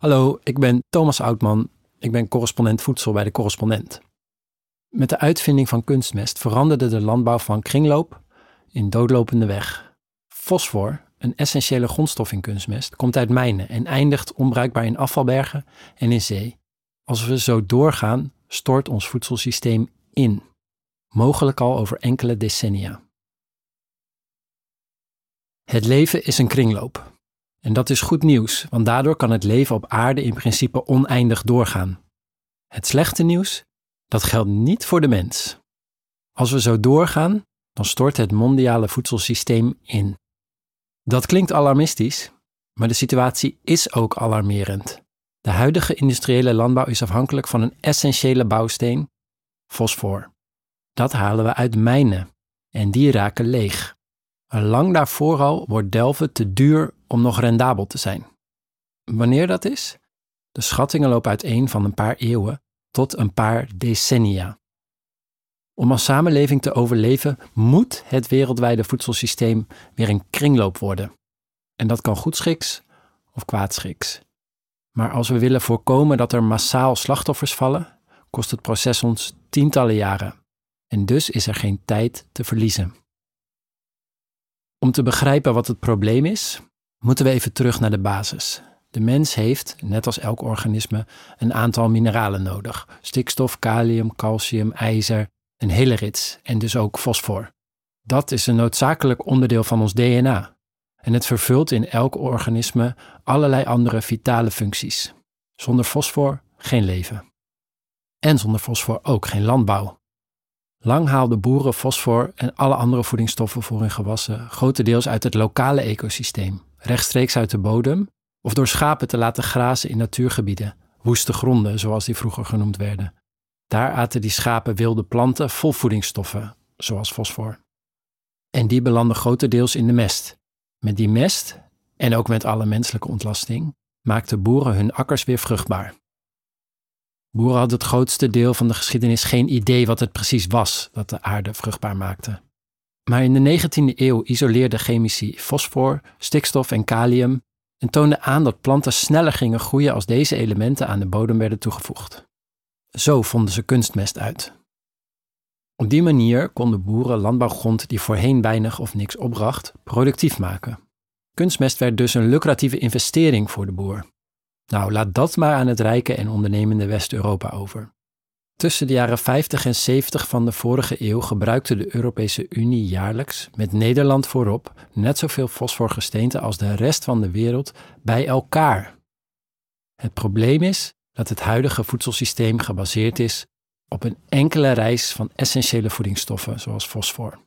Hallo, ik ben Thomas Oudman. Ik ben correspondent voedsel bij de Correspondent. Met de uitvinding van kunstmest veranderde de landbouw van kringloop in doodlopende weg. Fosfor, een essentiële grondstof in kunstmest, komt uit mijnen en eindigt onbruikbaar in afvalbergen en in zee. Als we zo doorgaan, stort ons voedselsysteem in, mogelijk al over enkele decennia. Het leven is een kringloop. En dat is goed nieuws, want daardoor kan het leven op aarde in principe oneindig doorgaan. Het slechte nieuws? Dat geldt niet voor de mens. Als we zo doorgaan, dan stort het mondiale voedselsysteem in. Dat klinkt alarmistisch, maar de situatie is ook alarmerend. De huidige industriële landbouw is afhankelijk van een essentiële bouwsteen, fosfor. Dat halen we uit mijnen en die raken leeg. Lang daarvoor al wordt delven te duur om nog rendabel te zijn. Wanneer dat is? De schattingen lopen uiteen van een paar eeuwen tot een paar decennia. Om als samenleving te overleven moet het wereldwijde voedselsysteem weer een kringloop worden. En dat kan goedschiks of kwaadschiks. Maar als we willen voorkomen dat er massaal slachtoffers vallen, kost het proces ons tientallen jaren. En dus is er geen tijd te verliezen. Om te begrijpen wat het probleem is, moeten we even terug naar de basis. De mens heeft, net als elk organisme, een aantal mineralen nodig: stikstof, kalium, calcium, ijzer, een hele rits en dus ook fosfor. Dat is een noodzakelijk onderdeel van ons DNA. En het vervult in elk organisme allerlei andere vitale functies. Zonder fosfor geen leven. En zonder fosfor ook geen landbouw. Lang haalden boeren fosfor en alle andere voedingsstoffen voor hun gewassen grotendeels uit het lokale ecosysteem, rechtstreeks uit de bodem, of door schapen te laten grazen in natuurgebieden, woeste gronden zoals die vroeger genoemd werden. Daar aten die schapen wilde planten vol voedingsstoffen, zoals fosfor. En die belanden grotendeels in de mest. Met die mest, en ook met alle menselijke ontlasting, maakten boeren hun akkers weer vruchtbaar. Boeren hadden het grootste deel van de geschiedenis geen idee wat het precies was dat de aarde vruchtbaar maakte. Maar in de 19e eeuw isoleerden chemici fosfor, stikstof en kalium en toonden aan dat planten sneller gingen groeien als deze elementen aan de bodem werden toegevoegd. Zo vonden ze kunstmest uit. Op die manier konden boeren landbouwgrond die voorheen weinig of niks opbracht, productief maken. Kunstmest werd dus een lucratieve investering voor de boer. Nou, laat dat maar aan het rijke en ondernemende West-Europa over. Tussen de jaren 50 en 70 van de vorige eeuw gebruikte de Europese Unie jaarlijks, met Nederland voorop, net zoveel fosforgesteente als de rest van de wereld bij elkaar. Het probleem is dat het huidige voedselsysteem gebaseerd is op een enkele reis van essentiële voedingsstoffen, zoals fosfor.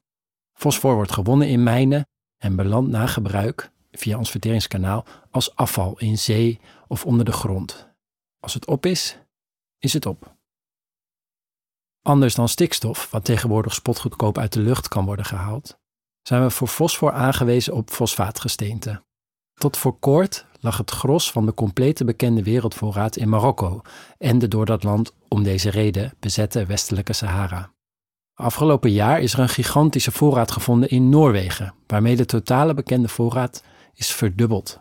Fosfor wordt gewonnen in mijnen en belandt na gebruik via ons verteringskanaal als afval in zee of onder de grond. Als het op is, is het op. Anders dan stikstof, wat tegenwoordig spotgoedkoop uit de lucht kan worden gehaald, zijn we voor fosfor aangewezen op fosfaatgesteente. Tot voor kort lag het gros van de complete bekende wereldvoorraad in Marokko en de door dat land om deze reden bezette westelijke Sahara. Afgelopen jaar is er een gigantische voorraad gevonden in Noorwegen, waarmee de totale bekende voorraad is verdubbeld.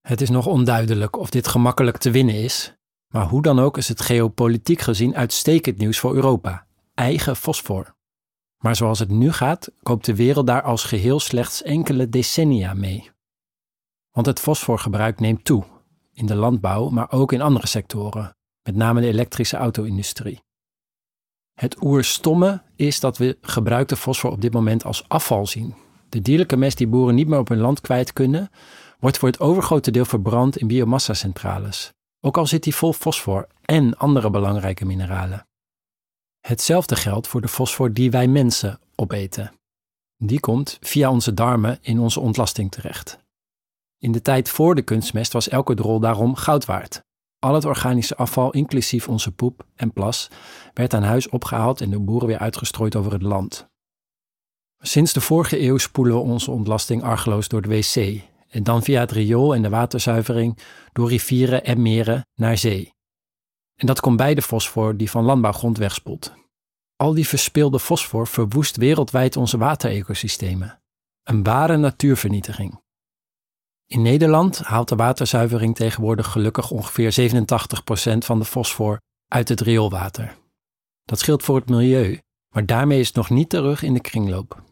Het is nog onduidelijk of dit gemakkelijk te winnen is, maar hoe dan ook is het geopolitiek gezien uitstekend nieuws voor Europa: eigen fosfor. Maar zoals het nu gaat, koopt de wereld daar als geheel slechts enkele decennia mee. Want het fosforgebruik neemt toe, in de landbouw, maar ook in andere sectoren, met name de elektrische auto-industrie. Het oerstomme is dat we gebruikte fosfor op dit moment als afval zien. De dierlijke mest die boeren niet meer op hun land kwijt kunnen, wordt voor het overgrote deel verbrand in biomassacentrales, ook al zit die vol fosfor en andere belangrijke mineralen. Hetzelfde geldt voor de fosfor die wij mensen opeten. Die komt via onze darmen in onze ontlasting terecht. In de tijd voor de kunstmest was elke drol daarom goud waard. Al het organische afval, inclusief onze poep en plas, werd aan huis opgehaald en door boeren weer uitgestrooid over het land. Sinds de vorige eeuw spoelen we onze ontlasting argeloos door de wc en dan via het riool en de waterzuivering door rivieren en meren naar zee. En dat komt bij de fosfor die van landbouwgrond wegspoelt. Al die verspilde fosfor verwoest wereldwijd onze waterecosystemen. Een ware natuurvernietiging. In Nederland haalt de waterzuivering tegenwoordig gelukkig ongeveer 87% van de fosfor uit het rioolwater. Dat scheelt voor het milieu, maar daarmee is het nog niet terug in de kringloop.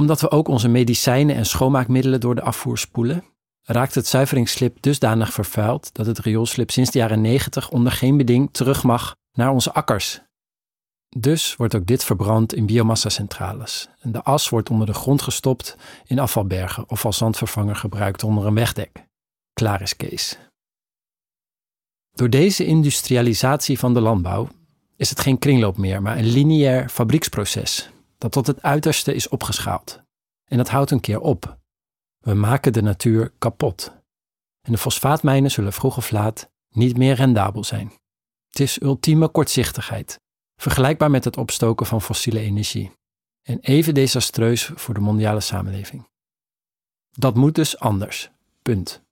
Omdat we ook onze medicijnen en schoonmaakmiddelen door de afvoer spoelen, raakt het zuiveringsslip dusdanig vervuild dat het rioolslip sinds de jaren 90 onder geen beding terug mag naar onze akkers. Dus wordt ook dit verbrand in biomassacentrales. En de as wordt onder de grond gestopt in afvalbergen of als zandvervanger gebruikt onder een wegdek. Klaar is Kees. Door deze industrialisatie van de landbouw is het geen kringloop meer, maar een lineair fabrieksproces dat tot het uiterste is opgeschaald. En dat houdt een keer op. We maken de natuur kapot. En de fosfaatmijnen zullen vroeg of laat niet meer rendabel zijn. Het is ultieme kortzichtigheid, vergelijkbaar met het opstoken van fossiele energie. En even desastreus voor de mondiale samenleving. Dat moet dus anders. Punt.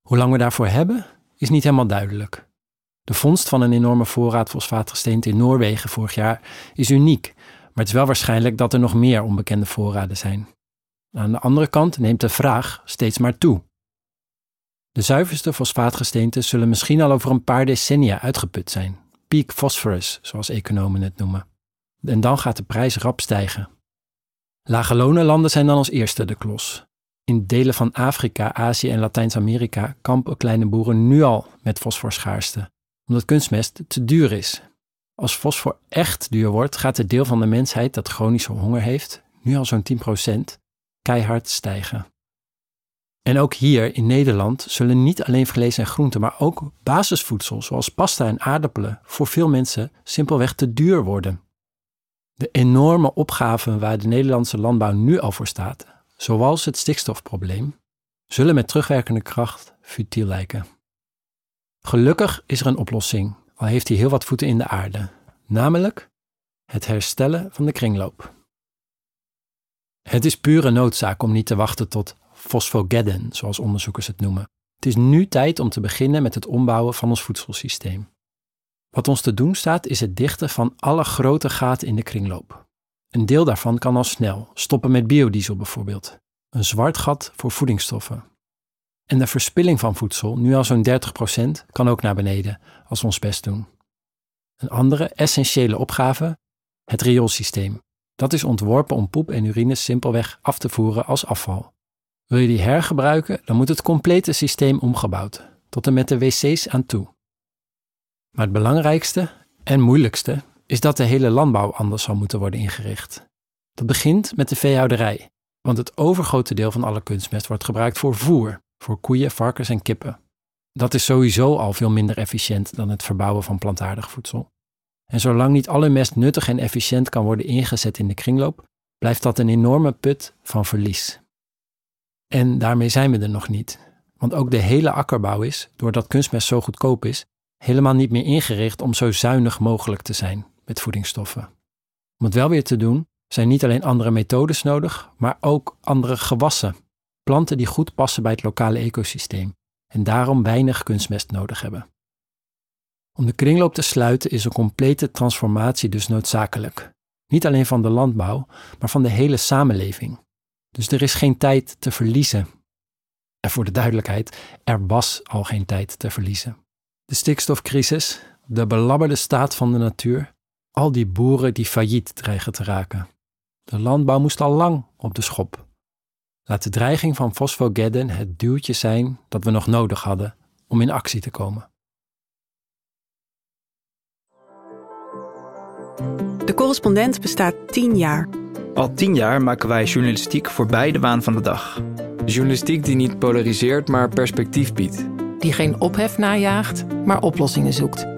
Hoe lang we daarvoor hebben, is niet helemaal duidelijk. De vondst van een enorme voorraad fosfaatgesteente in Noorwegen vorig jaar is uniek, maar het is wel waarschijnlijk dat er nog meer onbekende voorraden zijn. Aan de andere kant neemt de vraag steeds maar toe. De zuiverste fosfaatgesteenten zullen misschien al over een paar decennia uitgeput zijn. Peak phosphorus, zoals economen het noemen. En dan gaat de prijs rap stijgen. Lage landen zijn dan als eerste de klos. In delen van Afrika, Azië en Latijns-Amerika kampen kleine boeren nu al met fosforschaarste, omdat kunstmest te duur is. Als fosfor echt duur wordt, gaat het deel van de mensheid dat chronische honger heeft, nu al zo'n 10%, keihard stijgen. En ook hier in Nederland zullen niet alleen vlees en groenten, maar ook basisvoedsel zoals pasta en aardappelen voor veel mensen simpelweg te duur worden. De enorme opgaven waar de Nederlandse landbouw nu al voor staat, zoals het stikstofprobleem, zullen met terugwerkende kracht futiel lijken. Gelukkig is er een oplossing, al heeft hij heel wat voeten in de aarde, namelijk het herstellen van de kringloop. Het is pure noodzaak om niet te wachten tot fosfogeddon, zoals onderzoekers het noemen. Het is nu tijd om te beginnen met het ombouwen van ons voedselsysteem. Wat ons te doen staat is het dichten van alle grote gaten in de kringloop. Een deel daarvan kan al snel, stoppen met biodiesel bijvoorbeeld. Een zwart gat voor voedingsstoffen. En de verspilling van voedsel, nu al zo'n 30%, kan ook naar beneden als we ons best doen. Een andere essentiële opgave, het rioolsysteem. Dat is ontworpen om poep en urine simpelweg af te voeren als afval. Wil je die hergebruiken, dan moet het complete systeem omgebouwd, tot en met de wc's aan toe. Maar het belangrijkste en moeilijkste is dat de hele landbouw anders zal moeten worden ingericht. Dat begint met de veehouderij, want het overgrote deel van alle kunstmest wordt gebruikt voor voer, voor koeien, varkens en kippen. Dat is sowieso al veel minder efficiënt dan het verbouwen van plantaardig voedsel. En zolang niet alle mest nuttig en efficiënt kan worden ingezet in de kringloop, blijft dat een enorme put van verlies. En daarmee zijn we er nog niet. Want ook de hele akkerbouw is, doordat kunstmest zo goedkoop is, helemaal niet meer ingericht om zo zuinig mogelijk te zijn met voedingsstoffen. Om het wel weer te doen, zijn niet alleen andere methodes nodig, maar ook andere gewassen. Planten die goed passen bij het lokale ecosysteem en daarom weinig kunstmest nodig hebben. Om de kringloop te sluiten is een complete transformatie dus noodzakelijk. Niet alleen van de landbouw, maar van de hele samenleving. Dus er is geen tijd te verliezen. En voor de duidelijkheid, er was al geen tijd te verliezen. De stikstofcrisis, de belabberde staat van de natuur, al die boeren die failliet dreigen te raken. De landbouw moest al lang op de schop. Laat de dreiging van fosfogeddon het duwtje zijn dat we nog nodig hadden om in actie te komen. De correspondent bestaat tien jaar. Al tien jaar maken wij journalistiek voorbij de waan van de dag. Journalistiek die niet polariseert, maar perspectief biedt. Die geen ophef najaagt, maar oplossingen zoekt.